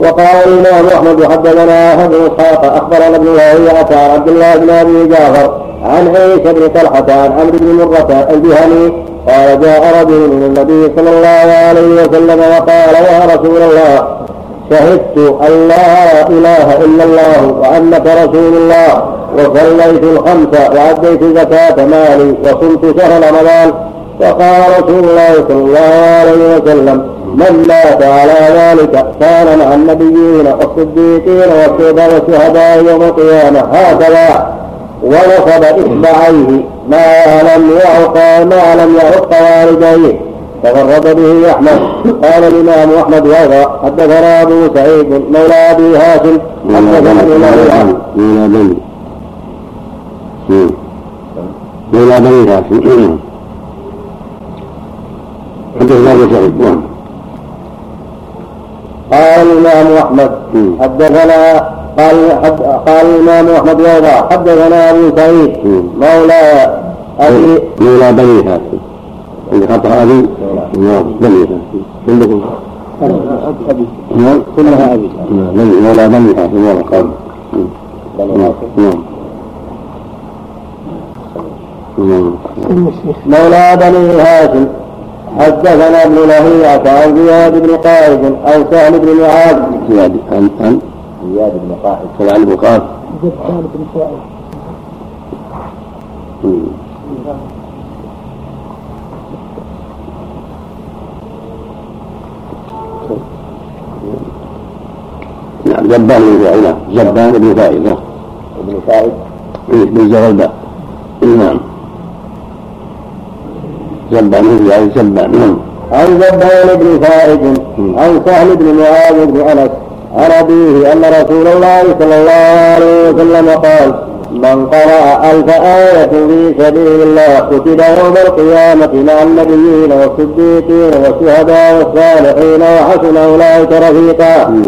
وقال الإمام أحمد حدثنا أحد إسحاق أخبرنا ابن وهيعة عن عبد الله بن أبي جعفر عن عيسى بن طلحة عن عمرو بن مرة الجهني قال جاء رجل من النبي صلى الله عليه وسلم وقال يا رسول الله شهدت أن لا إله إلا الله وأنك رسول الله وصليت الخمس وأديت زكاة مالي وصمت شهر رمضان فقال رسول الله صلى الله عليه وسلم من مات على ذلك كان مع النبيين والصديقين والشهداء يوم القيامة هكذا ونصب إصبعيه ما لم يعق ما لم يعق والديه تفرد به أحمد. قال الإمام أحمد وأيضا حدثنا أبو سعيد مولى أبي هاشم حدثنا مولى بني. مولى بني هاشم. حدثنا أبو سعيد. نعم. قال الإمام أحمد. حدثنا قال حد قال الإمام أحمد وأيضا حدثنا أبو سعيد. مولى أبي مولى بني هاشم. عند خطأ أبي. بني هاشم. عندكم؟ أبي كلها أبي. مولى بني هاشم. قال. نعم. مولى بني هاشم. حدثنا ابن لهيعة عن زياد بن قائد عن سهل بن معاذ. زياد عن عن زياد بن قائد. سهل بن قائد. زياد بن قائد. نعم زبان بن فائدة زبان بن فائدة بن فائد بن زغلبة نعم. زبان بن فائد زبان عن زبان بن فائد عن سهل بن معاذ بن أنس عن أبيه أن رسول الله صلى الله عليه وسلم قال من قرأ ألف آية في سبيل الله كتب يوم القيامة مع النبيين والصديقين والشهداء والصالحين وحسن أولئك رفيقا.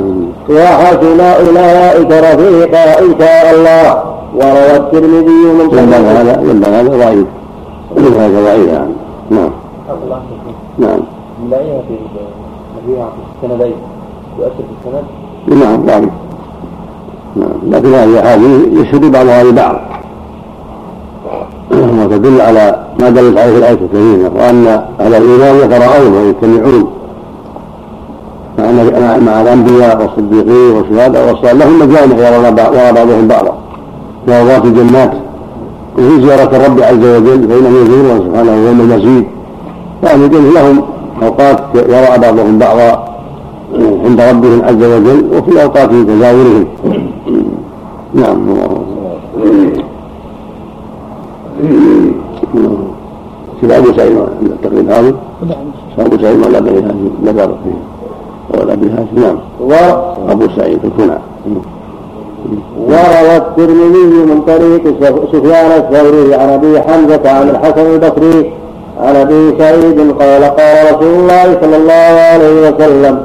وحسن أولئك رفيقا إن شاء الله. وروى الترمذي من ينبغي هذا ينبغي هذا ضعيف. هذا ضعيف يعني. نعم. نعم. يأتي في السندين يؤثر في السند نعم. ضعيف نعم. لكن هذه هذه يشهد بعضها لبعض. وتدل على ما دلت عليه الآية الكريمة وأن أهل الإيمان يقرؤون ويجتمعون مع مع الأنبياء والصديقين والشهداء والصالحين لهم مجامع يرى بعضهم بعضا. وأوقات الجنات وفي زيارة الرب عز وجل فإنه يزورون سبحانه يوم المزيد. فأهل الجنة لهم أوقات يرى بعضهم بعضا عند ربهم عز وجل وفي أوقات تزاورهم. نعم. سيد أبو سعيد التقريب هذا؟ أبو سعيد ولا أبي هاشم ذكر فيه. ولا أبي هاشم نعم. أبو سعيد الكنى وروى الترمذي من طريق سفيان الثوري عن ابي حمزة عن الحسن البصري عن أبي سعيد قال قال رسول الله صلى الله عليه وسلم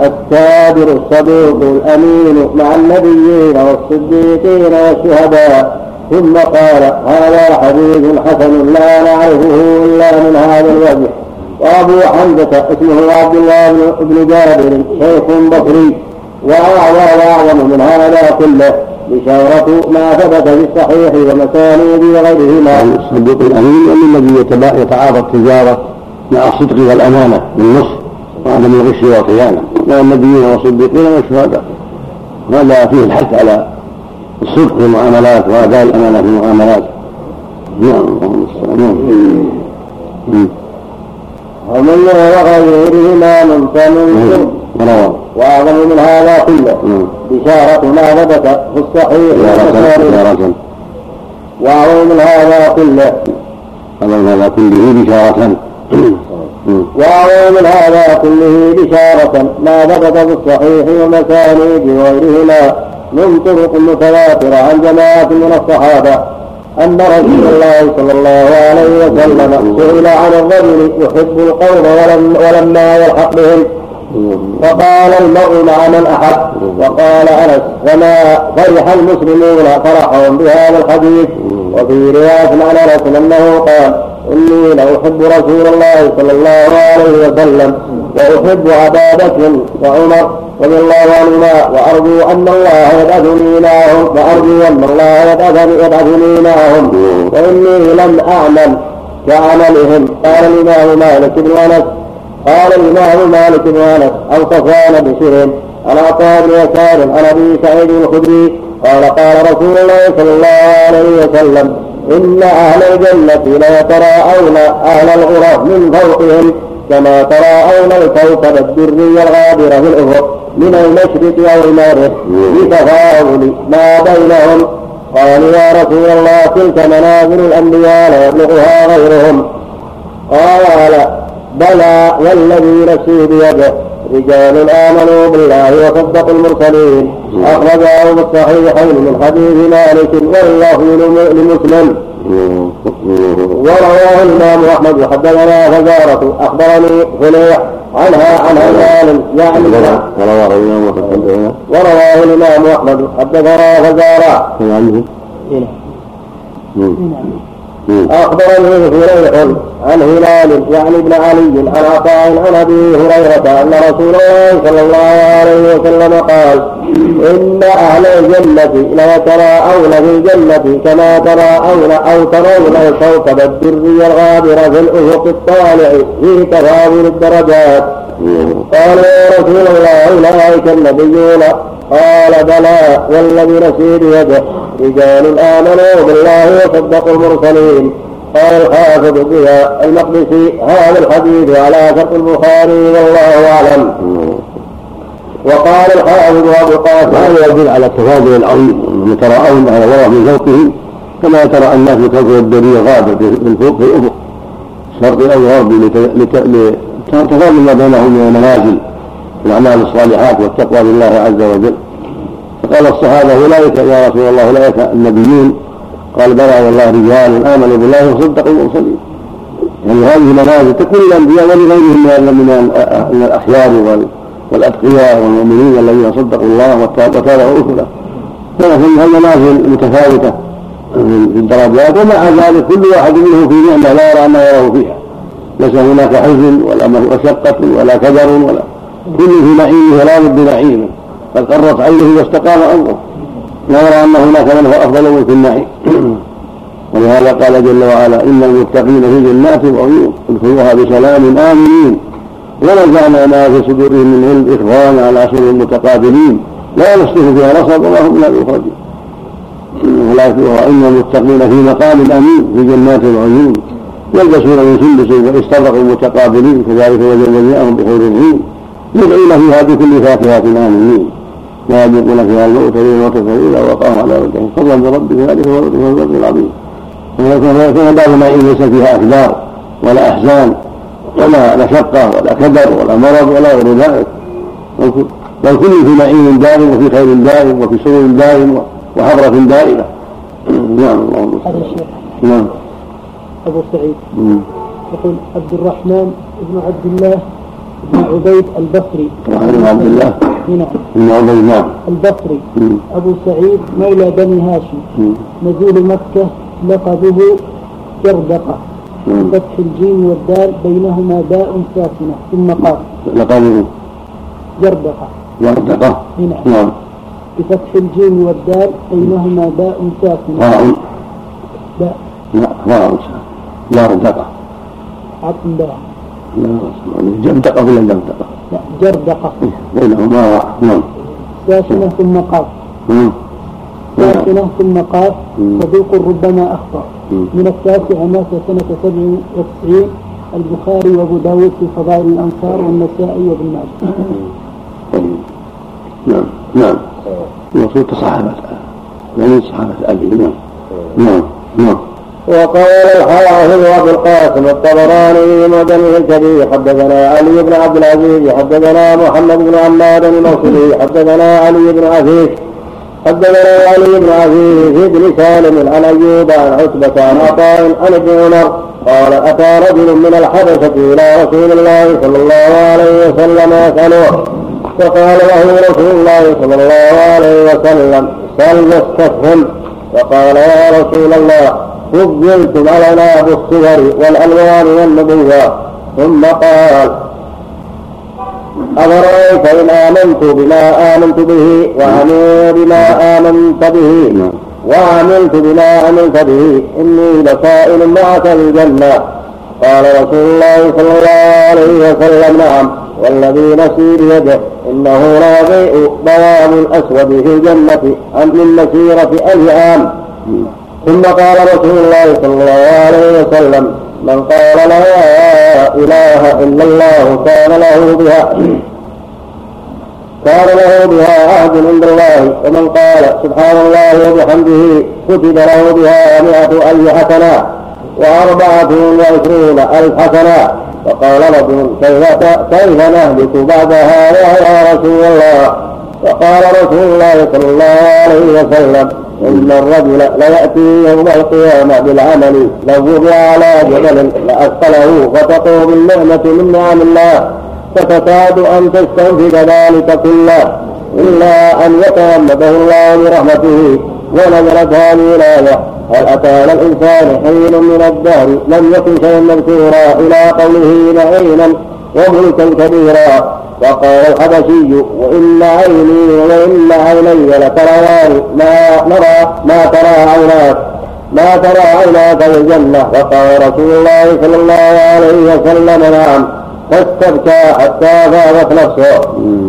التابر الصدوق الأمين مع النبيين والصديقين والشهداء. ثم قال هذا حديث حسن لا نعرفه إلا من هذا الوجه. وأبو حمزة اسمه عبد الله بن جابر شيخ بصري. واعظم واعظم من هذا كله بشارة ما ثبت في الصحيح ومسانيد وغيرهما. الصديق الأمين يعني الذي يتعاطى التجارة مع الصدق والأمانة بالنصح وعدم الغش والخيانة. مع النبيين والصديقين والشهداء. هذا فيه الحث على الصدق في المعاملات وأداء الأمانة في المعاملات. نعم اللهم نعم ومن وغيرهما من وروى وأعظم من هذا كله. بشارة ما ثبت في الصحيح بشارة وأعظم من هذا كله. أعظم من هذا كله بشارة. وأعظم من هذا كله بشارة ما ثبت في الصحيح ومسانيد وغيرهما من طرق متواترة عن جماعة من الصحابة أن رسول الله صلى الله عليه وسلم سئل عن الرجل يحب القوم ولم ولما يلحق بهم. فقال المرء مع من أحب وقال أنس فما فرح المسلمون فرحهم بهذا الحديث؟ وفي رواية عن أنس أنه قال إني لأحب رسول الله صلى الله عليه وسلم وأحب أبا بكر وعمر رضي الله عنهما وأرجو أن الله يبعثني معهم وأرجو أن الله يبعثني معهم وإني لم أعمل كعملهم. قال الإمام مالك بن أنس قال الإمام مالك بن أنس عن صفوان بن سهل عن عطاء بن يسار عن أبي سعيد الخدري قال قال رسول الله صلى الله عليه وسلم إن أهل الجنة ليتراءون أهل الغرف من فوقهم كما تراءون الكوكب الدري الغابر في الأفق من المشرق أو المغرب بتفاضل ما بينهم. قالوا يا رسول الله تلك منازل الأنبياء لا يبلغها غيرهم. قال بلى والذي نفسي بيده. رجال آمنوا بالله وصدقوا المرسلين. أخرجه في الصحيحين من حديث مالك والله لمسلم ورواه الإمام أحمد. وحدثنا فزارة أخبرني فليح عنها عن هلال يعني ورواه الإمام ورواه الإمام أحمد. حدثنا فزارة أخبرني فليح عن هلال يعني ابن علي عن عطاء عن أبي هريرة أن رسول الله صلى الله عليه وسلم قال إن أهل الجنة ليتراءون في الجنة كما تراءون أو ترون الكوكب الدري الغابر في الأفق الطالع في تفاضل الدرجات. قال يا رسول الله أولئك النبيون. قال بلى والذي نفسي بيده رجال آمنوا بالله وصدقوا المرسلين. قال الحافظ بها المقدسي هذا الحديث على شرط البخاري والله أعلم. وقال الحافظ أبو القاسم هذا يدل على التفاضل العظيم انهم يتراءون على الله من فوقهم كما ترى الناس بكوكب الدنيا غابة من في شرق أو غرب لتفاضل ما بينهم من المنازل في الأعمال الصالحات والتقوى لله عز وجل. فقال الصحابة أولئك يا رسول الله أولئك النبيون قال بلى والله رجال آمنوا بالله وصدقوا المرسلين يعني هذه المنازل تكون للأنبياء ولغيرهم من من الأخيار والأتقياء والمؤمنين الذين صدقوا الله وتابعوا رسله فلهم المنازل متفاوتة في الدرجات ومع ذلك كل واحد منهم في نعمة لا يرى ما يراه فيها. ليس هناك حزن ولا مشقة ولا كدر ولا كل في نعيمه لا بد نعيمه قد قرت عينه واستقام أمره. لا يرى ان هناك من هو أفضل من في النعيم. ولهذا قال جل وعلا إن المتقين في جنات وعيون ادخلوها بسلام آمنين. ونزعنا ما في صدورهم من علم اخوانا على سر متقابلين لا يمسه فيها نصب وما هم من المخرجين ولكن إن المتقين في مقام أمين في جنات وعيون. يلبسون من سندس واستبرقوا متقابلين كذلك وجزيناهم بخير العين. يدعون فيها بكل فاكهة آمنين. لا يذوقون فيها الموت الموت إلا وقاهم على وجههم فضلا من ربك ذلك هو الفضل العظيم. ويكون بعض ما ليس فيها أكدار ولا أحزان ولا مشقة ولا كدر ولا مرض ولا غير ذلك. بل كل في نعيم دائم وفي خير دائم وفي سرور دائم وحضرة دائمة. نعم اللهم هذا الشيخ. نعم. أبو سعيد. يقول عبد الرحمن بن عبد الله بن عبيد البصري. عبد الله. نعم بن عبيد نعم البصري. أبو سعيد مولى بني هاشم. نزول مكة لقبه جردقة بفتح الجيم والدال بينهما باء ساكنة. ثم قال لقبه جردقة جردقة نعم. بفتح الجيم والدال بينهما باء ساكنة. باء. لا باء. جردقة عطن باء. جردقة ولا جردقة؟ لا جردقة بينهما نعم. ساكنة ثم قاف ساكنة ثم قاف صدوق ربما أخطأ. من التاسع مات سنة سبع وتسعين البخاري وأبو داود في فضائل الأنصار والنسائي وابن ماجه. نعم نعم. المقصود صحابة يعني صحابة أبي نعم. نعم نعم. وقال الحافظ أبو القاسم الطبراني مدني الكبير حدثنا علي بن عبد العزيز حدثنا محمد بن عماد الموصلي حدثنا علي بن عزيز حدثنا علي بن عزيز بن سالم عن أيوب عن عتبة عن عطاء عن ابن عمر قال أتى رجل من الحبشة إلى رسول الله صلى الله عليه وسلم يسأله فقال له رسول الله صلى الله عليه وسلم سل واستفهم فقال يا رسول الله فضلتم علينا بالصور والألوان والنبوة. ثم قال أفرأيت إن آمنت بما آمنت به وعملوا بما آمنت به. وعملت بما عملت به إني لسائل معك الجنة. قال رسول الله صلى الله عليه وسلم نعم. والذي نفسي بيده إنه ليضيء بياض الأسود في الجنة من مسيرة ألف عام ثم قال رسول الله صلى الله عليه وسلم من قال لا إله إلا الله كان له بها كان له بها عهد عند الله ومن قال سبحان الله وبحمده كتب له بها مئة ألف حسنة وأربعة وعشرون ألف حسنة فقال رجل كيف كيف نهلك بعد هذا يا رسول الله؟ فقال رسول الله صلى الله عليه وسلم إن الرجل ليأتي يوم القيامة بالعمل لو وضع على جبل لأثقله فتقوم النعمة من نعم الله فتكاد أن تستنفذ ذلك كله إلا أن يتغمده الله برحمته ونزلت هذه الآية هل على الإنسان حين من الدهر لم يكن شيئا مذكورا إلى قوله نعيما وملكا كبيرا. وقال الحبشي وإن عيني وإن عيني لتريان ما نرى ما ترى عيناك ما ترى عيناك في الجنة. وقال رسول الله صلى الله عليه وسلم نعم. فاستبكى حتى فاضت نفسه.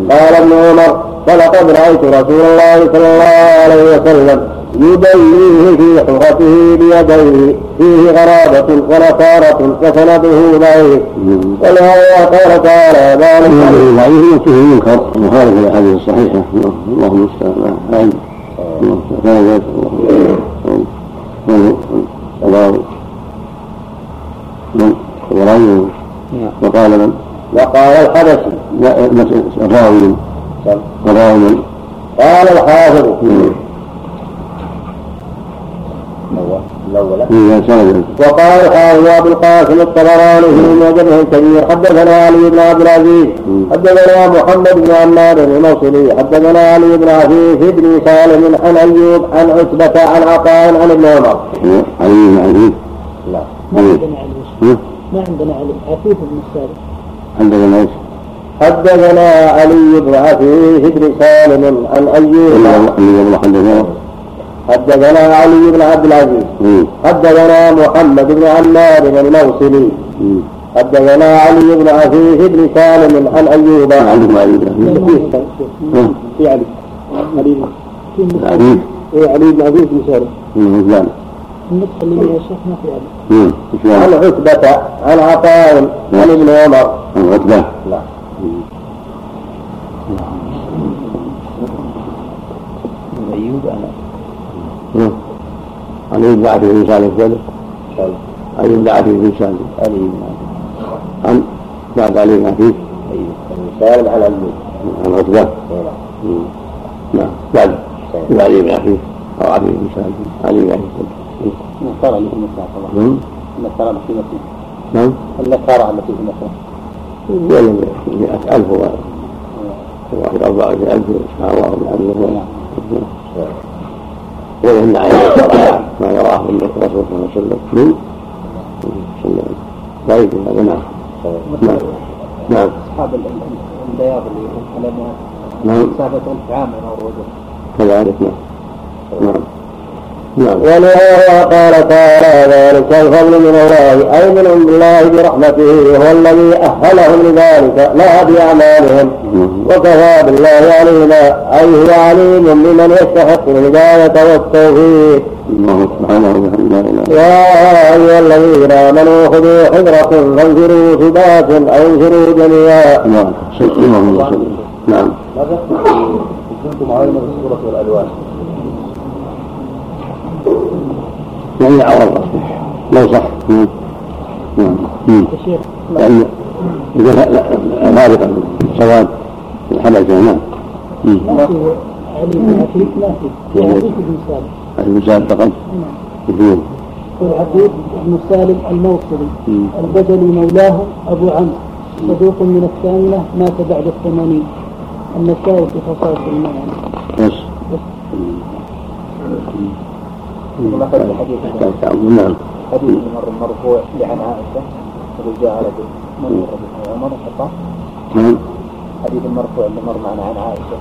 قال ابن عمر فلقد رأيت رسول الله صلى الله عليه وسلم يدليه في حفرته بيديه فيه غرابة ونصارة وسنده ضعيف ولهذا قال تعالى ذلك ضعيف وفيه منكر مخالف للاحاديث الصحيحه اللهم المستعان ذلك الله الراوي وقال من وقال الحبشي لا الراوي الراوي قال الحافظ الأول. سند وقال الحافظ أبو القاسم الطبراني في معجمه الكبير حدثنا علي بن عبد العزيز حدثنا محمد بن عمار الموصلي حدثنا علي بن عفيف بن سالم عن أيوب عن عتبة عن عطاء عن ابن عمر. علي بن عفيف؟ لا. ما عندنا علي ما عندنا علي عفيف بن سالم. حدثنا إيش؟ حدثنا علي بن عفيف بن سالم عن أيوب. اللي قبل حدثنا. حدثنا علي بن عبد العزيز. حدثنا محمد بن عمار الموصلي حدثنا علي بن عزيز بن سالم عن أيوب. بن في علي. علي علي. اي علي بن عزيز بن سالم. ما في علي عن عتبة عن عطاء عن ابن عمر. عن عتبة. لا أيوب أنا سالم ذلك علي بن عبد بن سالم علي بن عن بعد علي بن عفيف ايوب سالم عن ايوب عن عتبة نعم. بعد. علي بن عفيف أو علي بن سالم علي بن عفيف النصارى اللي في مصر طبعا النصارى اللي في مصر نعم. النصارى التي في مصر ولا مئة ألف واحد أربعة ألف. سبحان الله وبحمده عائشة ما يراه الرسول صلى الله عليه وسلم من صلى الله عليه وسلم. هذا نعم. نعم. نعم. أصحاب البياض اللي علموا نعم. مسافة ألف عام من الرجل. كذلك نعم. نعم. ولهذا قال تعالى ذلك الفضل من الله أي من عند الله برحمته وهو الذي أهلهم لذلك لا بأعمالهم. وكفى بالله عليما أي هو عليم بمن يستحق الهداية والتوفيق. الله سبحانه وتعالى. يا أيها الذين آمنوا خذوا حذركم فانفروا ثبات أو انفروا جميعا. نعم. نعم. ماذا؟ كنتم عالمة الصورة والألوان. يعني عوض لو صح. نعم نعم الشيخ لأن إذا غالبا سواد الحبشة نعم علي بن في عفيف بن سالم فقط. نعم والعفيف بن سالم الموصلي. البجلي مولاه أبو عمرو. صدوق من الثامنة مات بعد الثمانين. النسائي في خصائص المعنى بس. مثلا حديث نعم المرفوع لعن عائشة. يقول جاء رجل من عمر نعم حديث المرفوع اللي مر معنا عن عائشة.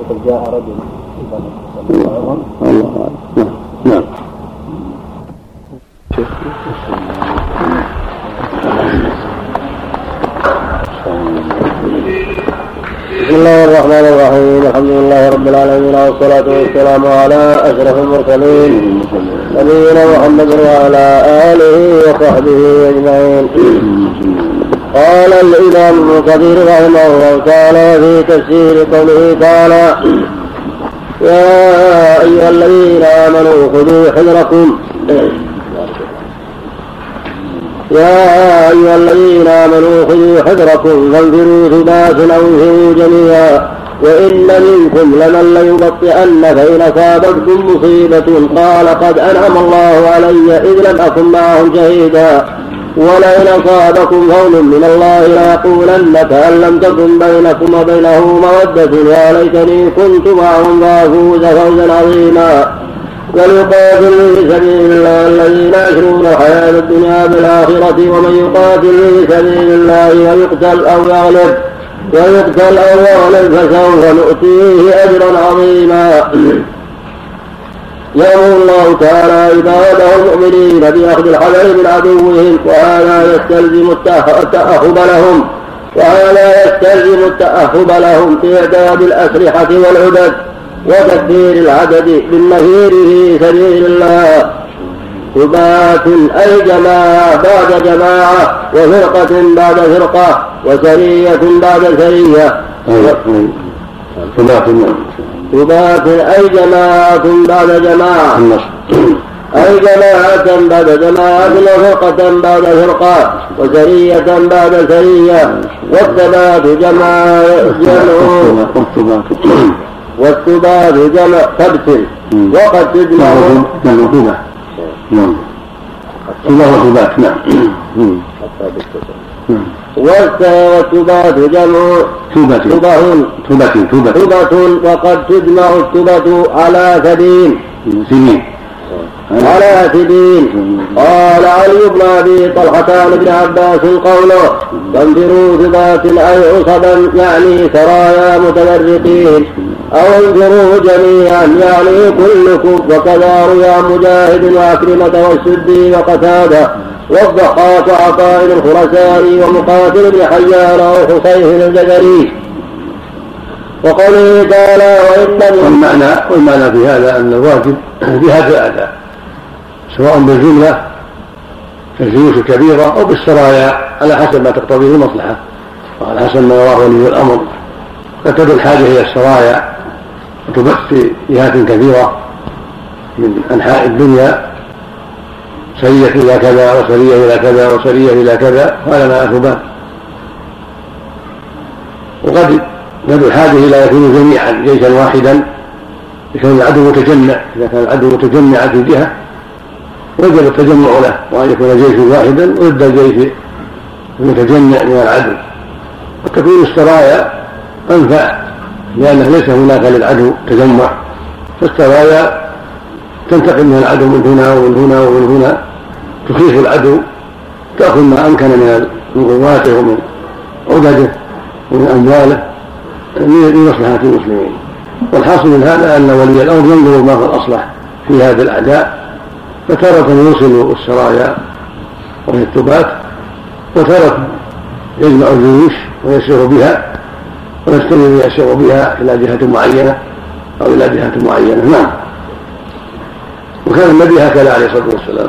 يقول جاء رجل عمر الله نعم نعم بسم الله الرحمن الرحيم الحمد لله رب العالمين والصلاة والسلام على أشرف المرسلين. نبينا محمد وعلى آله وصحبه أجمعين. قال الإمام ابن كثير رحمه الله تعالى وفي تفسير قوله تعالى يا أيها الذين آمنوا خذوا حذركم. يا أيها الذين آمنوا خذوا حذركم فانفروا ثبات أو انفروا جميعا. وإن منكم لمن ليبطئن فإن أصابتكم مصيبة قال قد أنعم الله علي إذ لم أكن معهم شهيدا ولئن أصابكم هول من الله ليقولن كأن لم تكن بينكم وبينه مودة يا ليتني كنت معهم فأفوز فوزا عظيما وليقاتل في سبيل الله الذين يشرون الحياة الدنيا بالآخرة ومن يقاتل في سبيل الله ويقتل أو يغلب أو يغلب فسوف نؤتيه أجرا عظيما. يأمر الله تعالى عباده المؤمنين بأخذ الحذر من عدوهم وهذا يستلزم التأهب لهم وهذا يستلزم التأهب لهم في إعداد الأسلحة والعدد وتكبير العدد بالنفير في سبيل الله. ثبات أي جماعة بعد جماعة وفرقة بعد فرقة. وسرية بعد سرية ثبات أي جماعة بعد جماعة. أي جماعة بعد جماعة وفرقة بعد فرقة وسرية بعد سرية والثبات جمع جمع والثبات جمع ثبت وقد تجمع. نعم. ثبات نعم. ثبات نعم والثبات جمع. ثبة ثبه ثبة ثبة ثبة وقد تجمع الثبة على ثبين سنين. على سبيل. قال علي بن أبي طلحة عن ابن عباس قوله فانفروا ثبات اي عصبا يعني سرايا متفرقين أو انفروا جميعا يعني كلكم وكذا روى مجاهد وعكرمه والسدي وقتادة والضحاك وعطاء الخرساني ومقاتل بن حيان وحصيف الجزري وقوله تعالى وإن والمعنى والمعنى في هذا أن الواجب جهاد الأعداء سواء بالجملة كالجيوش الكبيرة أو بالسرايا على حسب ما تقتضيه المصلحة وعلى حسب ما يراه ولي الأمر. قد تدعو الحاجة إلى السرايا وتبث في جهات كثيرة من أنحاء الدنيا سرية إلى كذا وسرية إلى كذا وسرية إلى كذا وهذا ما أثبات وقد تدعو الحاجة إلى يكونوا جميعا جيشا واحدا يكون العدو متجمع إذا كان العدو متجمعا في جهة وجب التجمع له وأن يكون جيش واحدا ضد الجيش المتجمع من العدو. وتكون السرايا أنفع لأنه ليس هناك للعدو تجمع. فالسرايا تنتقل من العدو من هنا ومن هنا ومن هنا تخيف العدو تأخذ ما أمكن من قواته ومن عدده ومن أمواله لمصلحة المسلمين. والحاصل من هذا أن ولي الأمر ينظر ما هو الأصلح في هذا الأعداء. فتارة يوصل السرايا وهي الثبات وتارة يجمع الجيوش ويسير بها ويستمر يسير بها إلى جهة معينة أو إلى جهة معينة. نعم. وكان النبي هكذا عليه الصلاة والسلام.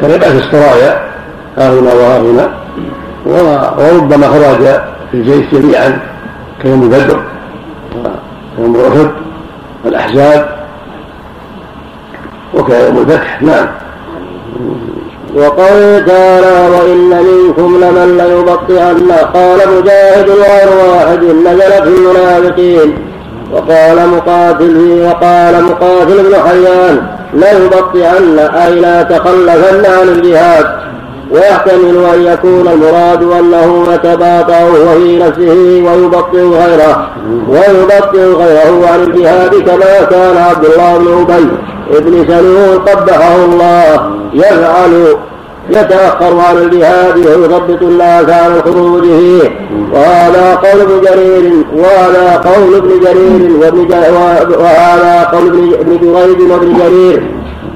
كان يبعث السرايا ها هنا وها هنا وربما خرج في الجيش جميعا كيوم بدر ويوم أحد وكيوم الفتح نعم. وقال تعالى وإن منكم لمن ليبطئن. قال مجاهد غير واحد نزل في المنافقين. وقال مقاتل وقال مقاتل بن حيان ليبطئن. أي لا تخلفن عن الجهاد. ويحتمل أن يكون المراد أنه يتباطأ وهو في نفسه ويبطئ غيره ويبطئ غيره عن الجهاد كما كان عبد الله بن أبي ابن سلول قبحه الله. يفعل يتأخر عن الجهاد ويثبط الناس عن الخروج فيه وهذا قول ابن جرير وهذا قول ابن جرير وابن وهذا قول ابن جريج وابن جرير.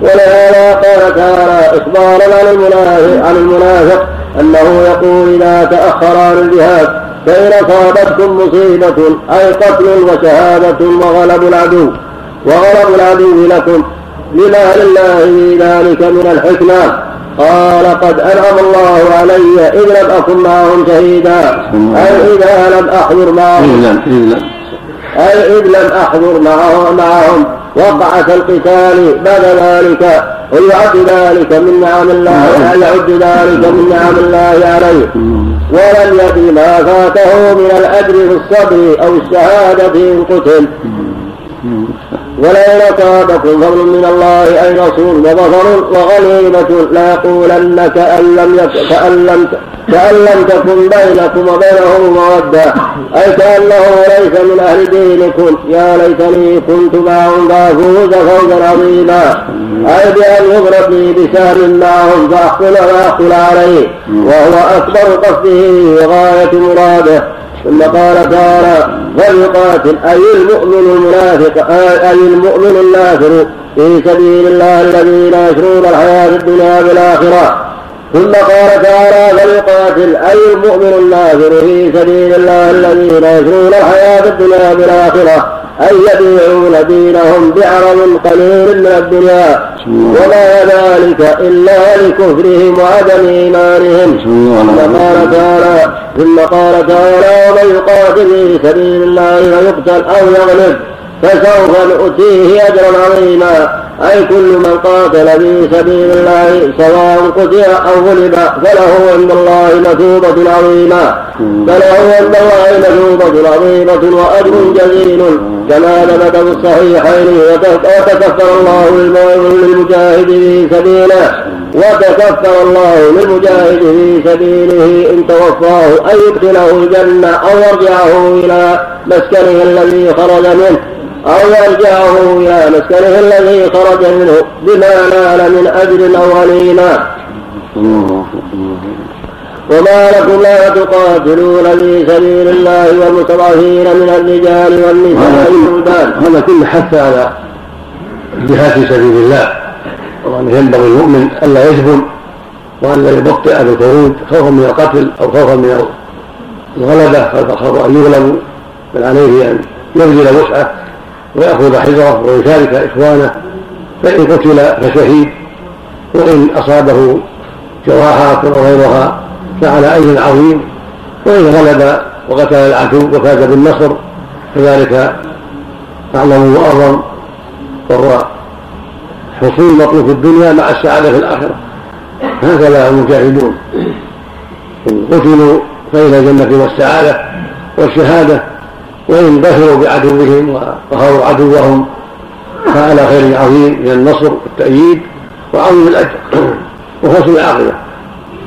ولهذا قال تعالى إخبارا عن المنافق عن المنافق أنه يقول إذا تأخر عن الجهاد فإن أصابتكم مصيبة أي قتل وشهادة وغلب العدو وغلب العدو لكم. لما لله في ذلك من الحكمة. قال قد أنعم الله علي إذ لم أكن معهم شهيدا. أي إذا لم أحضر معهم أي إذ لم أحضر معهم. وقعة القتال بعد ذلك ويعد ذلك من نعم الله يعد ذلك من نعم الله عليه. ولم يدر ما فاته من الأجر في الصبر أو الشهادة إن قتل. ولئن أصابكم فضل من الله أي رسول وظفر وغنيمة ليقولن كأن لم كأن لم كأن لم تكن بينكم وبينهم مودة. أي كأنه ليس من أهل دينكم. يا ليتني كنت معهم فأفوز فوزا عظيما. أي بأن يضرب لي بسهم معهم فأحصل وأحصل عليه. وهو أكبر قصده وغاية مراده. ثم قال تعالى فليقاتل أي المؤمن المنافق أي المؤمن النافر في سبيل الله الذين يشرون الحياة الدنيا بالآخرة ثم قال تعالى فليقاتل أي المؤمن النافر في سبيل الله الذين يشرون الحياة الدنيا بالآخرة أن يبيعون دينهم بعرض قليل من الدنيا وما ذلك إلا لكفرهم وعدم إيمانهم. ثم قال تعالى ثم قال تعالى ومن يقاتل في سبيل الله فيقتل أو يغلب فسوف نؤتيه أجرا عظيما. أي كل من قاتل في سبيل الله سواء قتل أو غلب فله عند الله مثوبة عظيمة. فله عند الله مثوبة عظيمة وأجر جزيل. كما ثبت في الصحيحين وتكفر الله للمجاهد في سبيله وتكفر الله للمجاهد في سبيله. إن توفاه أن يدخله الجنة أو يرجعه إلى مسكنه الذي خرج منه أو يرجعه إلى مسكنه الذي خرج منه بما نال من أجر أو غنيمة. وما لكم لا تقاتلون في سبيل الله والمتضعفين من الرجال والنساء والولدان هذا كله حث على الجهاد في سبيل الله. وأنه ينبغي المؤمن ألا يجبن وألا يبطئ بالخروج خوفا من القتل أو خوفا من الغلبة خوفا أن يغلبوا بل عليه أن يبذل وسعة ويأخذ حذره ويشارك إخوانه. فإن قتل فشهيد وإن أصابه جراحات أو غيرها فعلى أجر عظيم. وإن غلب وقتل العدو وفاز بالنصر فذلك أعظم وأعظم وهو حصول مطلوب في الدنيا مع السعادة في الآخرة. هكذا المجاهدون. إن قتلوا فإلى الجنة والسعادة والشهادة وإن ظفروا بعدوهم وقهروا عدوهم فعلى خير عظيم من النصر والتأييد وعظيم الأجر. وحسن العاقبة.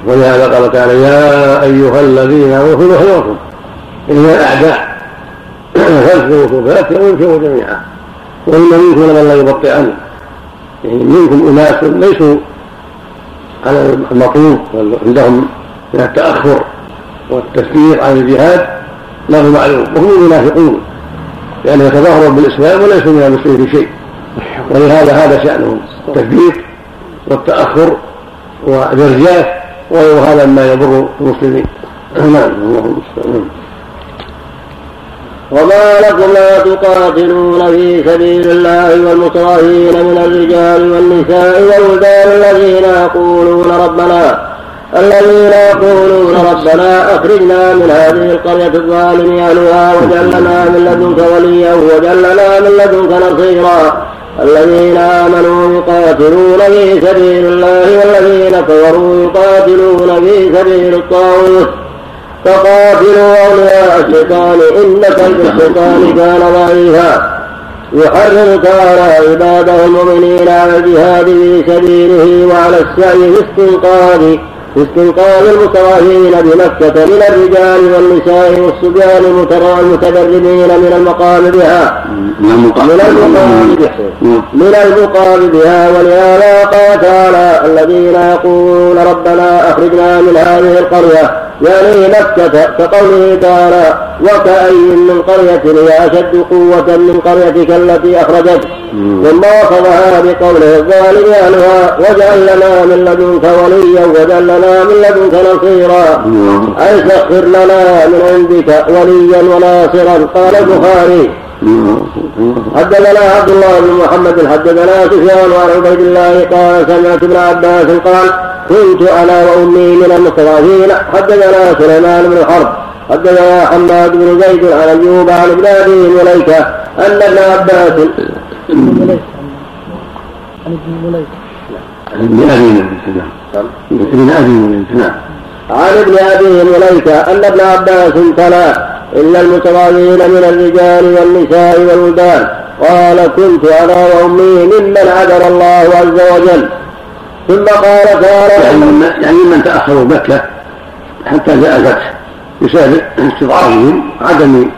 ولهذا قال تعالى يا أيها الذين آمنوا خذوا حذركم إن الأعداء فاذكروا فيأتوا جميعا. وإن منكم لمن لا يبطئن يعني منكم أناس ليسوا على المطلوب عندهم من التأخر والتسبيح عن الجهاد له معلوم. وهم المنافقون لأنه يتظاهرون بالإسلام وليسوا من المسلمين في شيء. ولهذا هذا شأنهم التثبيت والتأخر والإرجاف وغير هذا مما يضر المسلمين. نعم اللهم المستعان. وما لكم لا تقاتلون في سبيل الله والمكرهين من الرجال والنساء والولدان الذين يقولون ربنا الذين يقولون ربنا أخرجنا من هذه القرية الظالم أهلها واجعل لنا من لدنك وليا واجعل لنا من لدنك نصيرا. الذين آمنوا يقاتلون في سبيل الله والذين كفروا يقاتلون في سبيل الطاغوت. فقاتلوا أولياء الشيطان إن كيد الشيطان كان ضعيفا. يحرم تعالى عباده المؤمنين على الجهاد في سبيله وعلى السعي في استنقاذ في استنقاذ المتراهين بمكة من الرجال والنساء والصبيان المتدربين من المقام بها. من المقام بها. من المقام بها. ولهذا قال تعالى الذين يقولون ربنا أخرجنا من هذه القرية يعني مكة كقوله تعالى وكأي من قرية هي أشد قوة من قريتك التي أخرجت؟ ثم وصفها بقوله الظالم أهلها واجعل لنا من لدنك وليا واجعل لنا من لدنك نصيرا. أي سخر لنا من عندك وليا وناصرا؟ قال البخاري. حدثنا عبد الله بن محمد حدثنا سفيان وعن عبيد الله قال سمعت ابن عباس قال كنت أنا وأمي من المستضعفين. حدثنا سليمان بن حرب حدثنا حماد بن زيد عن أيوب عن ابن أبي مليكة أن ابن عباس عن ابن مليكة. ابن أبي ابن أبي مليكة. نعم. عن ابن أبي مليكه أن ابن عباس تلا الا المتضايقين من الرجال والنساء والولدان قال كنت أنا وأمي ممن عذر الله عز وجل. ثم قال تعالى يعني من يعني من تأخروا مكه حتى جاء الفتح بسبب استضعافهم عدم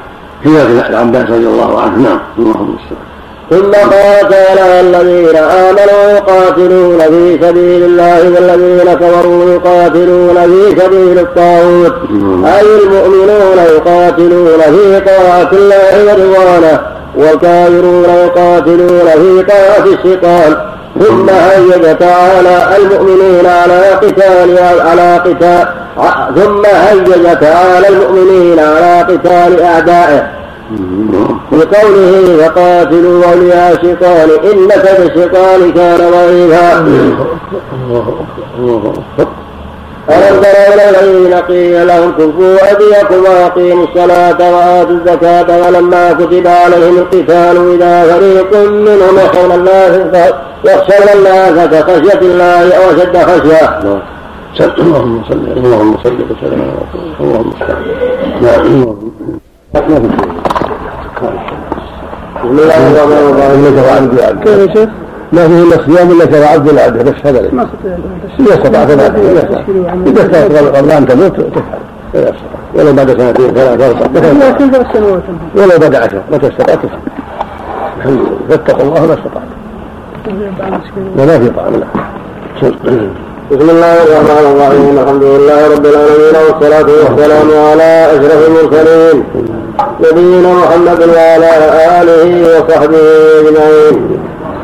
هجره العباس رضي الله عنه. نعم اللهم المستعان ثم قال تعالى الذين آمنوا يقاتلون في سبيل الله والذين كفروا يقاتلون في سبيل الطاغوت. أي المؤمنون يقاتلون في طاعة الله ورضوانه والكافرون يقاتلون في طاعة الشيطان. ثم هيج تعالى المؤمنين على قتال على قتال. ثم هيج تعالى المؤمنين على قتال أعدائه. بقوله فقاتلوا أولياء الشيطان إن كيد الشيطان كان ضعيفا. ألم تروا إلى الذين قيل لهم كفوا أيديكم وأقيموا الصلاة وآتوا الزكاة ولما كتب عليهم القتال إذا فريق منهم يخشون الناس يخشون الناس كخشية الله أو أشد خشية. اللهم صل اللهم صل وسلم. على رسول الله اللهم بسم الله الرحمن الرحيم انك وعبد العبد كيف يا شيخ؟ ما فيه الا صيام انك وعبد العبد بس هذا ما اذا استطعت اذا استطعت قبل ان تموت تفعل اذا استطعت ولو بعد سنتين ثلاث أربع لكن ثلاث سنوات ولو بعد عشر متى استطعت تفعل الحمد لله فاتقوا الله ما استطعت وما في طعام لا بسم الله الرحمن الرحيم. الحمد لله رب العالمين والصلاة والسلام على أشرف المرسلين. نبينا محمد وعلى آله وصحبه أجمعين.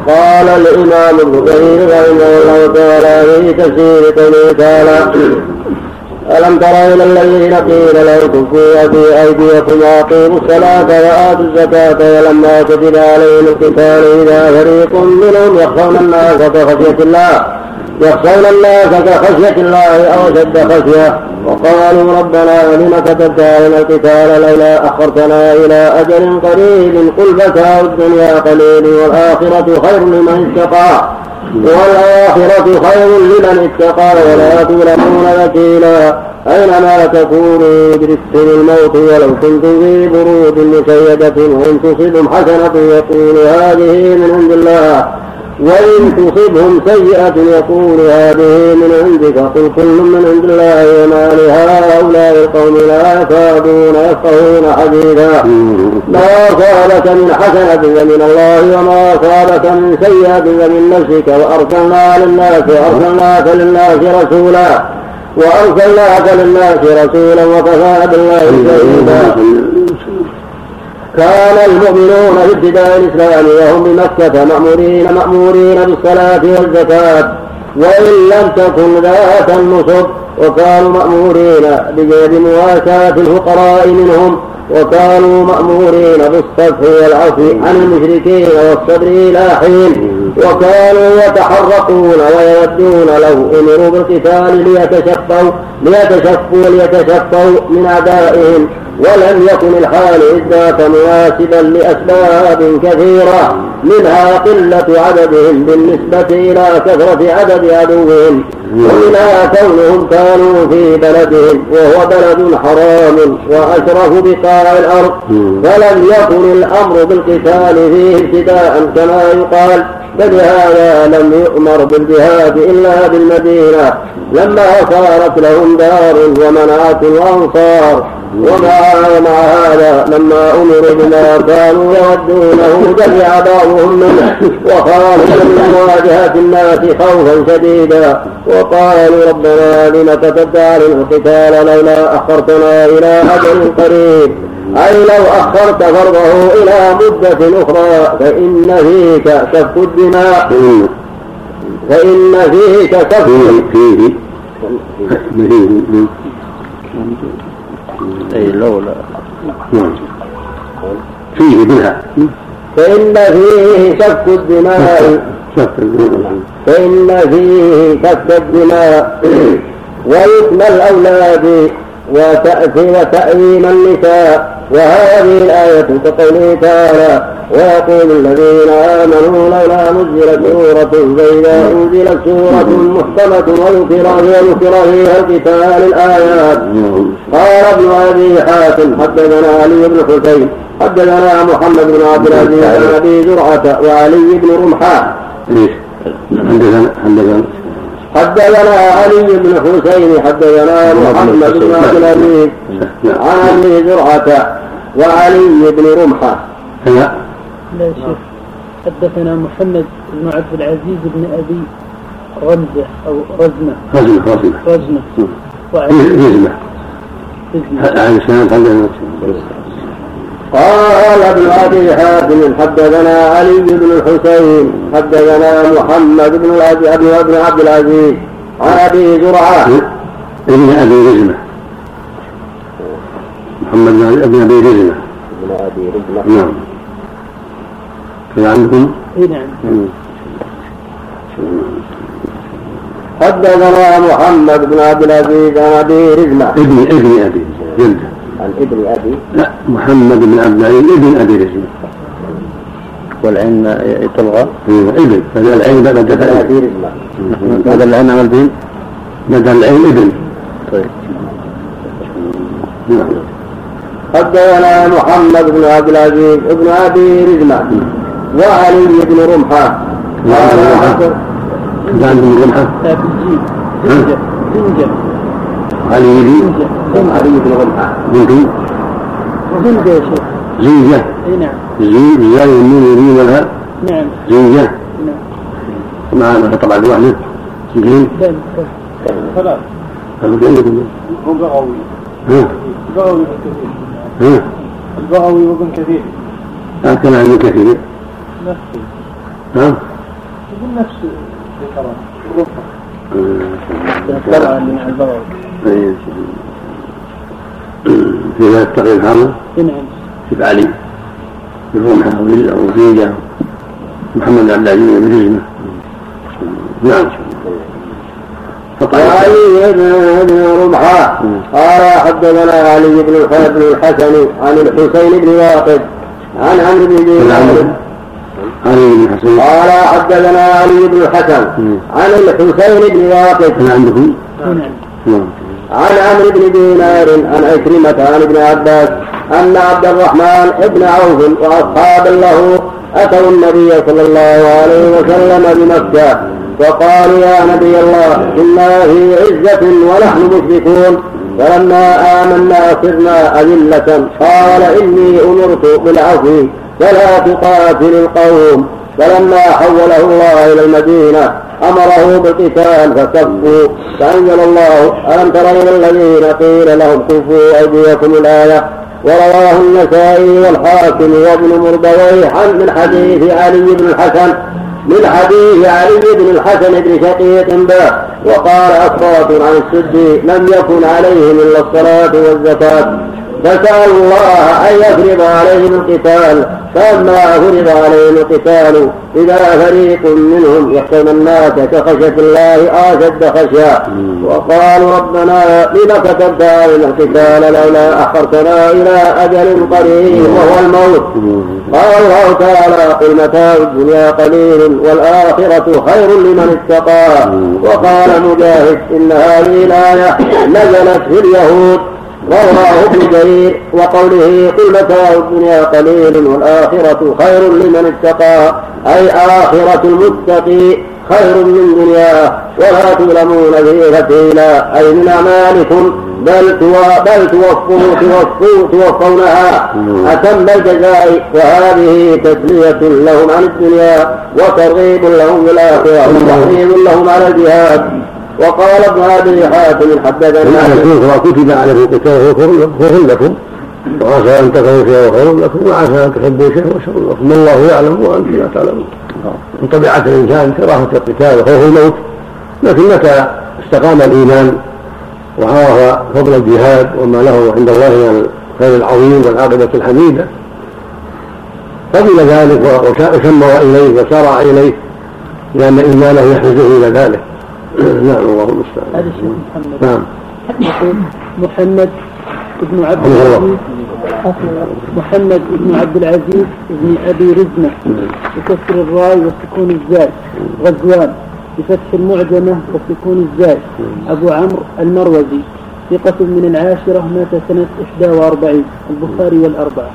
قال الإمام ابن كثير رحمه الله تعالى في تفسير قوله تعالى ألم تر إلى الذين قيل لهم كفوا في أيديكم وأقيموا الصلاة وآتوا الزكاة ولما كتب عليهم القتال إذا فريق منهم يخشون الناس كخشية الله. يخشون الناس كخشية الله أو أشد خشية. وقالوا ربنا لم كتبت علينا القتال لولا أخرتنا إلى أجل قريب. قل متاع الدنيا قليل والآخرة خير لمن اتقى. والآخرة خير لمن اتقى. ولا تظلمون وكيلا. أينما تكونوا يدرككم الموت ولو كنتم في برود مشيدة وإن تصبهم حسنة يقول هذه من عند الله. وإن تصبهم سيئة يقول هذه من عندك قل كل من عند الله وما لهؤلاء القوم لا يكادون يفقهون حديثا. ما أصابك من حسنة فمن الله وما أصابك من سيئة فمن نفسك وأرسلنا للناس وأرسلناك للناس رسولا وأرسلناك للناس رسولا وكفى بالله شهيدا. كان المؤمنون في ابتداء الإسلام وهم بمكة مأمورين مأمورين بالصلاة والزكاة. وإن لم تكن ذات النصب وكانوا مأمورين بجلب مواساة الفقراء منهم وكانوا مأمورين بالصفح والعفو عن المشركين والصبر إلى حين. وكانوا يتحرقون ويودون لو أمروا بالقتال ليتشفوا ليتشفوا ليتشفوا من أعدائهم. ولم يكن الحال إذ ذاك مناسبا لأسباب كثيرة منها قلة عددهم بالنسبة إلى كثرة عدد عدوهم. ومنها كونهم كانوا في بلدهم وهو بلد حرام وأشرف بقاع الأرض فلم يكن الأمر بالقتال فيه ابتداء كما يقال فبهذا لم يؤمر بالجهاد إلا بالمدينة. لما صارت لهم دار ومنعت الأنصار ومع مع هذا لما أمروا بما كانوا يودونه جمع بعضهم منه. وخافوا من مواجهة الناس خوفا شديدا. وقالوا ربنا لم كتبت علينا القتال لولا أخرتنا إلى أجل قريب. أي لو أخرت فرضه إلى مدة أخرى فإن فيك سفك الدماء. فإن فيك سفك فيه فيه. أي لولا فيه بها فإن فيه سفك الدماء. فإن فيه سفك الدماء ويتم الأولاد وتأتي وتأويم النساء وهذه الآية كقوله تعالى ويقول الذين آمنوا لولا نزلت سورة فإذا أنزلت سورة محكمة وذكر فيها القتال الآيات قال ابن أبي حاتم حدثنا علي بن حسين حدثنا محمد بن عبد العزيز بن أبي زرعة وعلي بن رمحان ليش؟ حدثنا حدثنا حدثنا علي بن حسين حدثنا محمد بن عبد العزيز. عن أبي زرعة وعلي بن رمحة. لا شيخ حدثنا محمد بن عبد العزيز بن أبي رمزة أو رزمة. رزمة رزمة. رزمة. وعلي. رزمة. هذا السند حدثنا قال ابن أبي حاتم حدثنا علي بن الحسين حدثنا محمد بن ابن عبد العزيز عن أبي زرعة. ابن أبي رزمة محمد بن ابي رزمة ابن أبي رزمه نعم. كذا عندكم؟ اي نعم. حدثنا محمد بن عبد العزيز عن أبي رزمه ابن ابن أبي جلده عن ابن أبي؟ لا محمد بن عبد العزيز ابن أبي رزمة والعين تلغى؟ إيه، ابن. بدل العين بدل ابن العين ابي رزمه هذا العين عمل بهم بدل العين ابن. طيب. نعم. حدثنا محمد بن عبد العزيز بن أبي رزمه وعلي بن رمحة. قال كذا عندكم رمحة. علي بن علي بن رمحه بنتم زنجة يا شيخ زنجة اي نعم زين زاي النون والميم والهاء نعم زنجة نعم مع طبعا خلاص هذا عندكم هو بغوي ها. بغوي ها. البغوي وابن كثير ها كان عندي كثير. نفسه ها يقول نفسه ذكره من البغوي. في هذا التقرير هذا اي نعم في علي في رمحة وزنجة محمد عبد العزيز بن رزمة نعم وعلي بن رمحه قال حدثنا علي بن بن الحسن. عن الحسين بن واقد عن عمرو بن دينار علي بن حسين قال حدثنا علي بن الحسن عن الحسين بن واقد. كان عندكم؟ نعم. عن عمرو بن دينار عن عكرمة عن ابن عباس أن عبد الرحمن بن عوف وأصحابا له أتوا النبي صلى الله عليه وسلم بمكة وقالوا يا نبي الله إنا في عزة ونحن مشركون. فلما آمنا صرنا أذلة قال إني أمرت بالعفو فلا تقاتل القوم. فلما حوله الله إلى المدينة أمره بالقتال فكفوا فأنزل الله ألم تر إلى الذين قيل لهم كفوا أيديكم الآية؟ ورواه النسائي والحاكم وابن مردويه من حديث علي بن الحسن من حديث علي بن الحسن بن شقيق به وقال أصوات عن السدي لم يكن عليهم إلا الصلاة والزكاة. فسألوا الله أن يفرض عليهم القتال فلما فرض عليهم القتال إذا فريق منهم يخشون الناس كخشية الله أشد خشية. وقالوا ربنا لم كتبت علينا القتال لولا أخرتنا إلى أجل قريب وهو الموت. قال الله تعالى قل متاع الدنيا قليل والآخرة خير لمن اتقى. وقال مجاهد إن هذه الآية نزلت في اليهود. رواه ابن وقوله قل متاع الدنيا قليل والآخرة خير لمن اتقى أي آخرة المتقي خير من دنياه ولا تظلمون فيه فتيلا. أي من أعمالكم بل بل توفوا توفوا توفونها. أتم الجزاء؟ وهذه تسلية لهم عن الدنيا وترغيب لهم بالآخرة وتحريم لهم على الجهاد. وقال ابن ابي حاتم حدثنا كتب عليكم القتال خير لكم. وعسى أن تكرهوا شيئا خير لكم. وعسى أن تحبوا شيئا وشر لكم. والله يعلم وأنتم لا تعلمون. من طبيعه الإنسان كراهة القتال وخوف الموت لكن متى استقام الإيمان وعرف فضل الجهاد وما له عند الله من الخير العظيم والعاقبة الحميدة؟ قبل ذلك وشمر إليه وسارع إليه لأن إيمانه يحرزه إلى ذلك. نعم الله المستعان. هذا الشيخ محمد. نعم. محمد بن عبد العزيز محمد بن عبد العزيز بن أبي رزمة بكسر الراي وسكون الزاي غزوان بفتح المعجمة وسكون الزاي أبو عمرو المروزي ثقة من العاشرة مات سنة 41 البخاري والأربعة.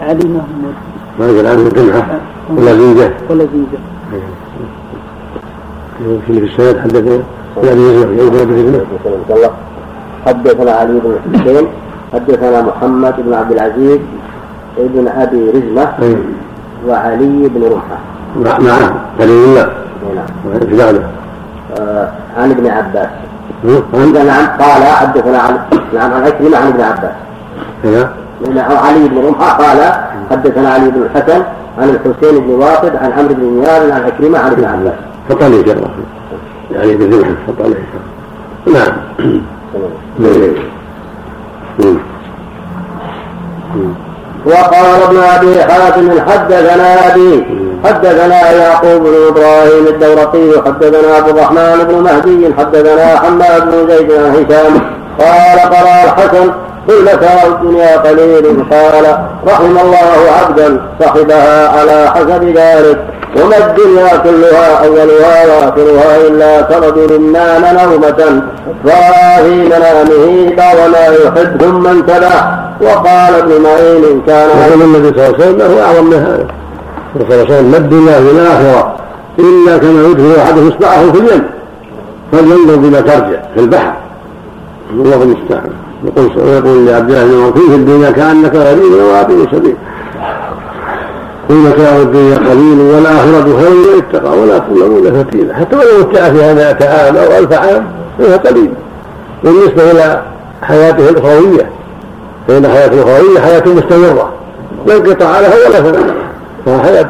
علي محمود ما يقول عنه جمعة ولا زيجة. ولا زيجة. في السند حدثنا حدثنا علي بن الحسين حدثنا محمد بن عبد العزيز ابن أبي رزمة وعلي بن رمحة. نعم دليل الله نعم. آه عن ابن عباس. نعم قال حدثنا عن نعم عن عكرمة عن ابن عباس. نعم علي بن رمحة قال حدثنا علي بن الحسن عن الحسين بن واقد عن عمرو بن نيار عن عكرمة عن ابن عباس. فطن الله يعني فطن الله نعم. وقال ابن أبي حاتم حدثنا أبي حدثنا يعقوب بن إبراهيم الدورقي حدثنا عبد الرحمن بن مهدي حدثنا حماد بن زيد عن هشام. قال قرا الحسن قل متاع الدنيا قليل قال رحم الله عبدا صحبها على حسب ذلك. وما الدنيا كلها أولها وآخرها إلا كرجل نام نومة رأى في منامه بعض ما يحب ثم انتبه وقال ابن معين كان يقول النبي صلى الله عليه وسلم له أعظم من هذا. صلى الله عليه وسلم ما الدنيا في الآخرة إلا كما يدخل أحد إصبعه في اليم. فلينظر بما ترجع في البحر. الله المستعان. يقول يقول لعبد الله بن في الدنيا كأنك غريب وابن سبيل قل متاع الدنيا قليل والآخرة خير اتقى ولا تظلمون فتيلا حتى ولو اتقى في هذا عام أو ألف عام فهو قليل. بالنسبة إلى حياته الأخروية فإن حياته الأخروية حياة مستمرة. لا انقطاع لها ولا فناء فهي حياة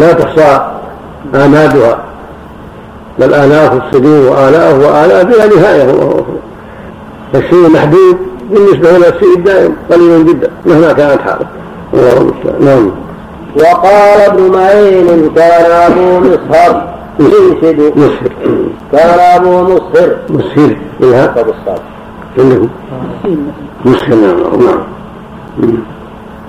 لا تحصى آمادها. بل آلاف السنين وآلاف وآلاف بلا نهاية. فالشيء محدود بالنسبة إلى الشيء الدائم قليل جدا مهما كانت نعم وقال ابن معين كان أبو مصهر ينشد. مسهر. كان أبو مصهر بالها عندكم مسهر. نعم. نعم.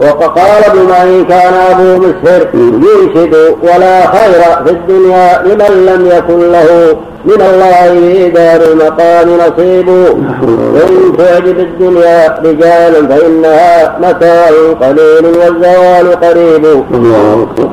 وقال ابن معين كان أبو مسهر. ينشد. ولا خير في الدنيا لمن لم يكن له. من الله في دار المقام نصيب. إن تعجب الدنيا رجالا فإنها متاع قليل والزوال قريب.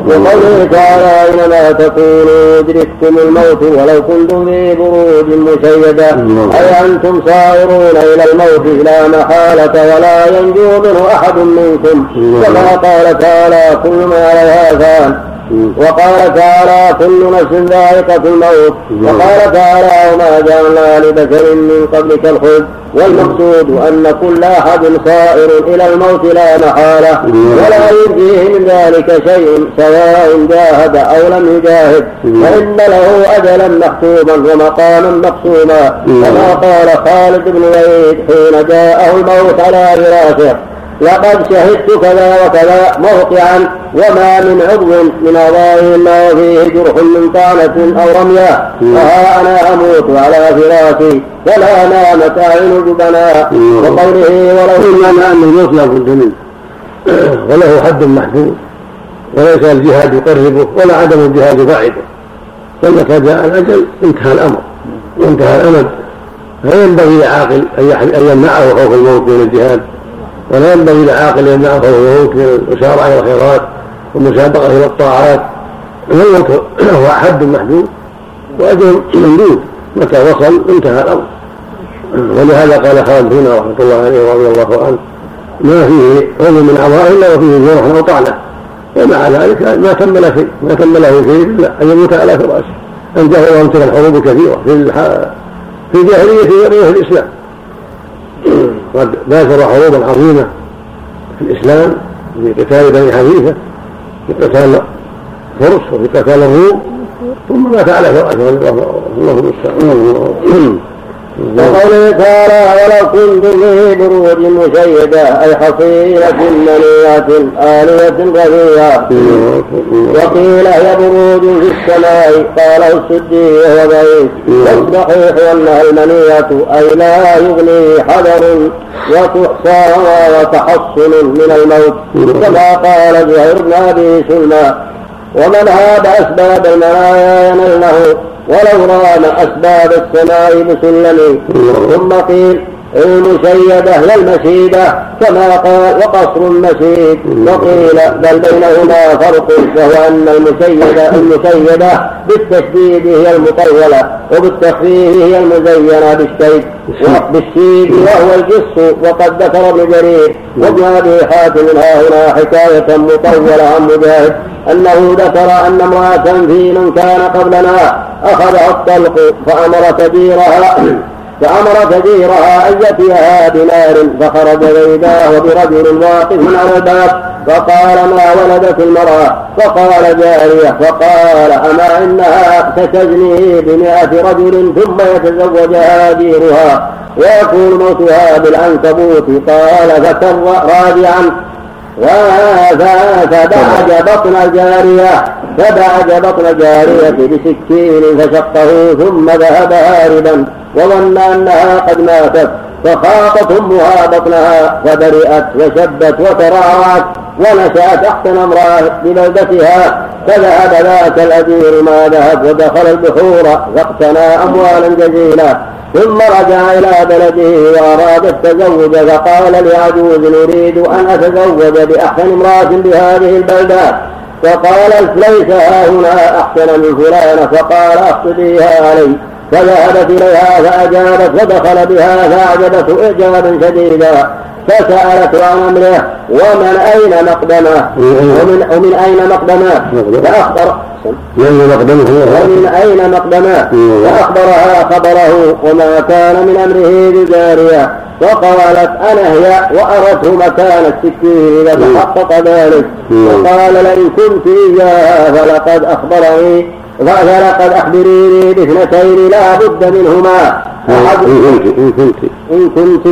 وقوله تعالى أينما تكونوا يدرككم الموت ولو كنتم في بروج مشيدة. أي أنتم سائرون إلى الموت لا محالة ولا ينجو منه أحد منكم. كما قال تعالى كل ما عليها فان وقال تعالى كل نفس ذائقة الموت. وقال تعالى وما جعلنا لبشر من قبلك الخلد. والمقصود أن كل أحد صائر إلى الموت لا محالة. ولا ينجيه من ذلك شيء سواء جاهد أو لم يجاهد. فإن له أجلا مكتوبا ومقاما مقسوما كما قال خالد بن وليد حين جاءه الموت على فراشه. لقد شهدت كذا وكذا موقعا وما من عضو من أعضائه إلا وفيه جرح من طعنة أو رمية. وها أنا أموت على فراشي فلا نامت أعين جبنا. وقوله ولو معنى أن الموت لا بد منه وله حد محدود. وليس الجهاد يقربه ولا عدم الجهاد يبعده فمتى جاء الأجل انتهى الأمر. وانتهى الأمد. فلا ينبغي لعاقل أن يمنعه خوف الموت من الجهاد. ولا ينبغي لعاقل أن الموت من المسارعه إلى الخيرات والمسابقة إلى الطاعات. الموت هو حد محدود وأجر ممدود متى وصل انتهى الأمر. ولهذا قال خالد هنا رحمة الله عليه ورضي الله عنه ما فيه عضو من اعضاء إلا وفيه جرح أو طعنة. ومع ذلك؟ ما تم له شيء ما تم له شيء إلا أن يموت على فراشه. انجاه تلك الحروب كثيره في في الجاهلية وفي الإسلام. قد باشر حروبا عظيمة في الإسلام في قتال بني حنيفه في قتال فرس وفي قتال الروم ثم مات على فراشه الله المستعان وقوله تعالى ولو كنت في بروج مشيدة أي حصينة منية آلية رفيعة وقيل هي بروج في السماء قاله السدي وهو ضعيف والصحيح أنها المنية أي لا يغني حذر وتحصى وتحصن من الموت. كما قال زهير بن أبي سلمى ومن هاب أسباب المنايا ينله ولو رام أسباب السماء بسلم ثم قيل المشيدة لا المشيدة. كما قال وقصر مشيد وقيل بل بينهما فرق وهو أن المشيدة المشيدة بالتشديد هي المطولة وبالتخفيف هي المزينة بالشيد بالشيد وهو الجص وقد ذكر ابن جرير وابن أبي حاتم. ها هنا حكاية مطولة عن مجاهد أنه ذكر أن امرأة في من كان قبلنا أخذها الطلق فأمر كبيرها فأمر كبيرها أن يأتيها بنار فخرج بيداه برجل واقف على الباب فقال ما ولدت المرأة؟ فقال جارية. فقال أما إنها ستجني بمئة رجل ثم يتزوجها ديرها ويكون موتها بالعنكبوت. قال فكر راجعا فبعد بطن الجارية فبعد بطن الجارية بسكين فشقه ثم ذهب هاربا وظن أنها قد ماتت فخاطت أمها بطنها فبرئت وشبت وترعرعت ونشأت أحسن امرأة ببلدتها فذهب ذاك الأجير ما ذهب ودخل البحور فاقتنى أموالا جزيلة ثم رجع إلى بلده وأراد التزوج فقال لعجوز نريد أن أتزوج بأحسن امرأة بهذه البلدة. فقالت ليس ها هنا أحسن من فلان. فقال أخطبيها علي. فذهبت إليها فأجابت فدخل بها فأعجبته إعجابا شديدا. فسألت عن أمره ومن أين مقدمه؟ ومن, ومن أين مقدمه؟ فأخبر من مقدمه؟ ومن أين مقدمه؟ فأخبرها خبره وما كان من أمره بجارية وقالت أنا هي وأرته مكان السكين إذا تحقق ذلك وقال لئن كنت إياها فلقد أخبرني فلقد أخبريني باثنتين لا بد منهما. إن كنت. إن كنت.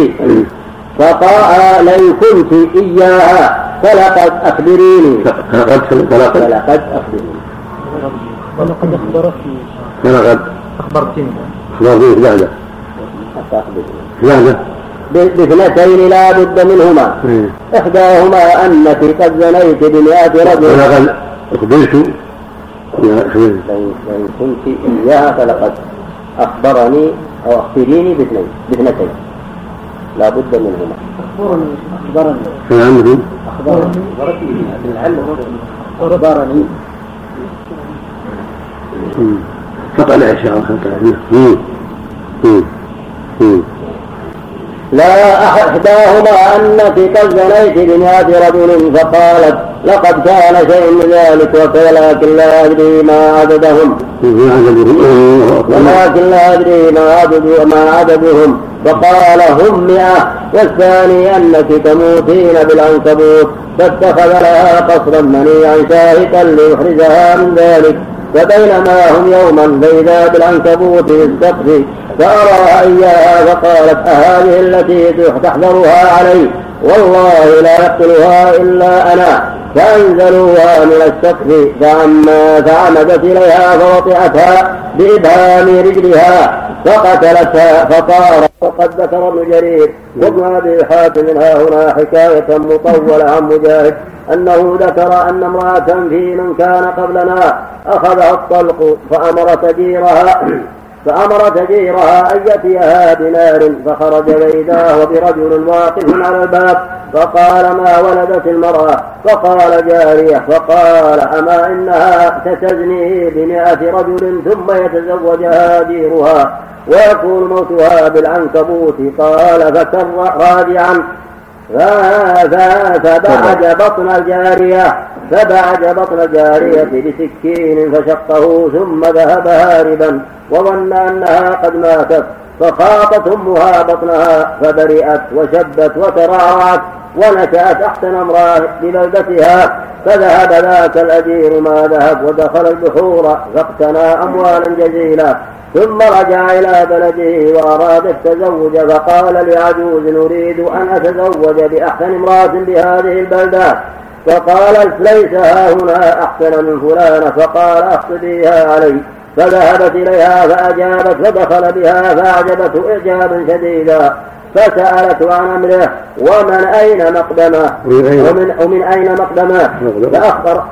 فقال لئن كنت إياها. فلقد أخبريني. فلقد فلقد أخبريني. ولقد أخبرتني. فلقد أخبرتني. أخبرتني بعده بعده بإثنتين لا بد منهما. إحداهما أنك قد زنيت بمئة رجل. ولقد أخبرت. لئن كنت إياها فلقد أخبرني أو أخبريني باثنين بإثنتين. لا بد منهما. أخبرني أخبرني. فهمت أخبرني. أخبرني. قطع العشاء لا إحداهما أنك قد زنيت بمئة رجل فقالت لقد كان شيء من ذلك ولكن لا أدري ما عددهم. ولكن لا أدري ما عددهم. فقال هم مئة والثاني أنك تموتين بالعنكبوت فاتخذ لها قصرا منيعا شاهقا ليحرزها من ذلك. فبينما هم يوما فإذا بالعنكبوت في السقف فأراها إياها فقالت أهذه التي تحذرها علي؟ والله لا يقتلها إلا أنا. فأنزلوها من السقف فعما فعمدت إليها فوطئتها بإبهام رجلها فقتلتها فطار وقد ذكر ابن جرير وابن أبي حاتم. ها هنا حكاية مطولة عن مجاهد. أنه ذكر أن امرأة في من كان قبلنا أخذها الطلق فأمر تجيرها فأمر تجيرها أن يأتيها بنار فخرج بيداه برجل واقف على الباب فقال ما ولدت المرأة؟ فقال جارية فقال أما إنها ستزني بمئة رجل ثم يتزوجها ديرها ويكون موتها بالعنكبوت. قال فكر راجعا فبعد بطن الجارية. فبعد بطن الجارية بسكين فشقه ثم ذهب هاربا وظن أنها قد ماتت فخاطت أمها بطنها فبرئت وشبت وترعرعت ونشأت أحسن امرأة ببلدتها فذهب ذاك الأجير ما ذهب ودخل البحور فاقتنى أموالا جزيلة ثم رجع إلى بلده وأراد التزوج فقال لعجوز نريد أن أتزوج بأحسن امرأة بهذه البلدات فقالت ليس ها هنا أحسن من فلانة فقال أخطبيها علي. فذهبت إليها فأجابت فدخل بها فأعجبته إعجابا شديدا فسألت عن أمره ومن أين مقدمه؟ ومن, ومن أين مقدمه؟ فأخبر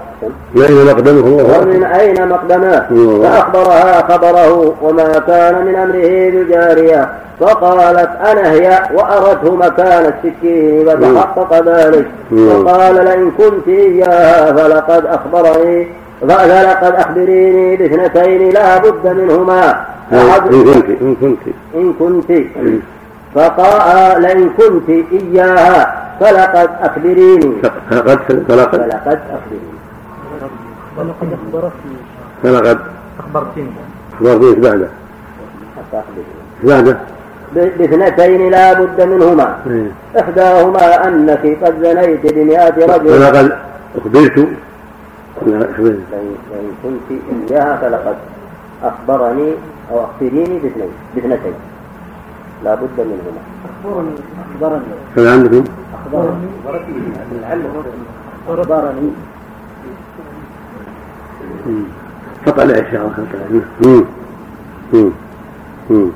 من أين مقدمه؟ ومن أين مقدمه؟ فأخبرها خبره وما كان من أمره بجارية فقالت أنا هي وأرته مكان السكين فتحقق ذلك. فقال لئن كنت إياها فلقد أخبرني. فلقد أخبريني باثنتين لا بد منهما. إن كنت إن كنت. إن كنت. فقال لئن كنت إياها فلقد أخبريني. فلقد فلقد فلقد أخبريني. ولقد أخبرتني. فلقد أخبرتني. أخبرتني إيش بعده؟ حتى أخبريني إيش بعده؟ باثنتين لا بد منهما. إيه. إحداهما أنك قد زنيت بمئة رجل. فلقد أخبرت. لئن كنت إياها فلقد أخبرني أو أخبريني باثنين باثنتين لا بد منهما أخبرني أخبرني كم عندكم؟ أخبرني أخبرني مم. خطأ الإعشاء خطأ. مم.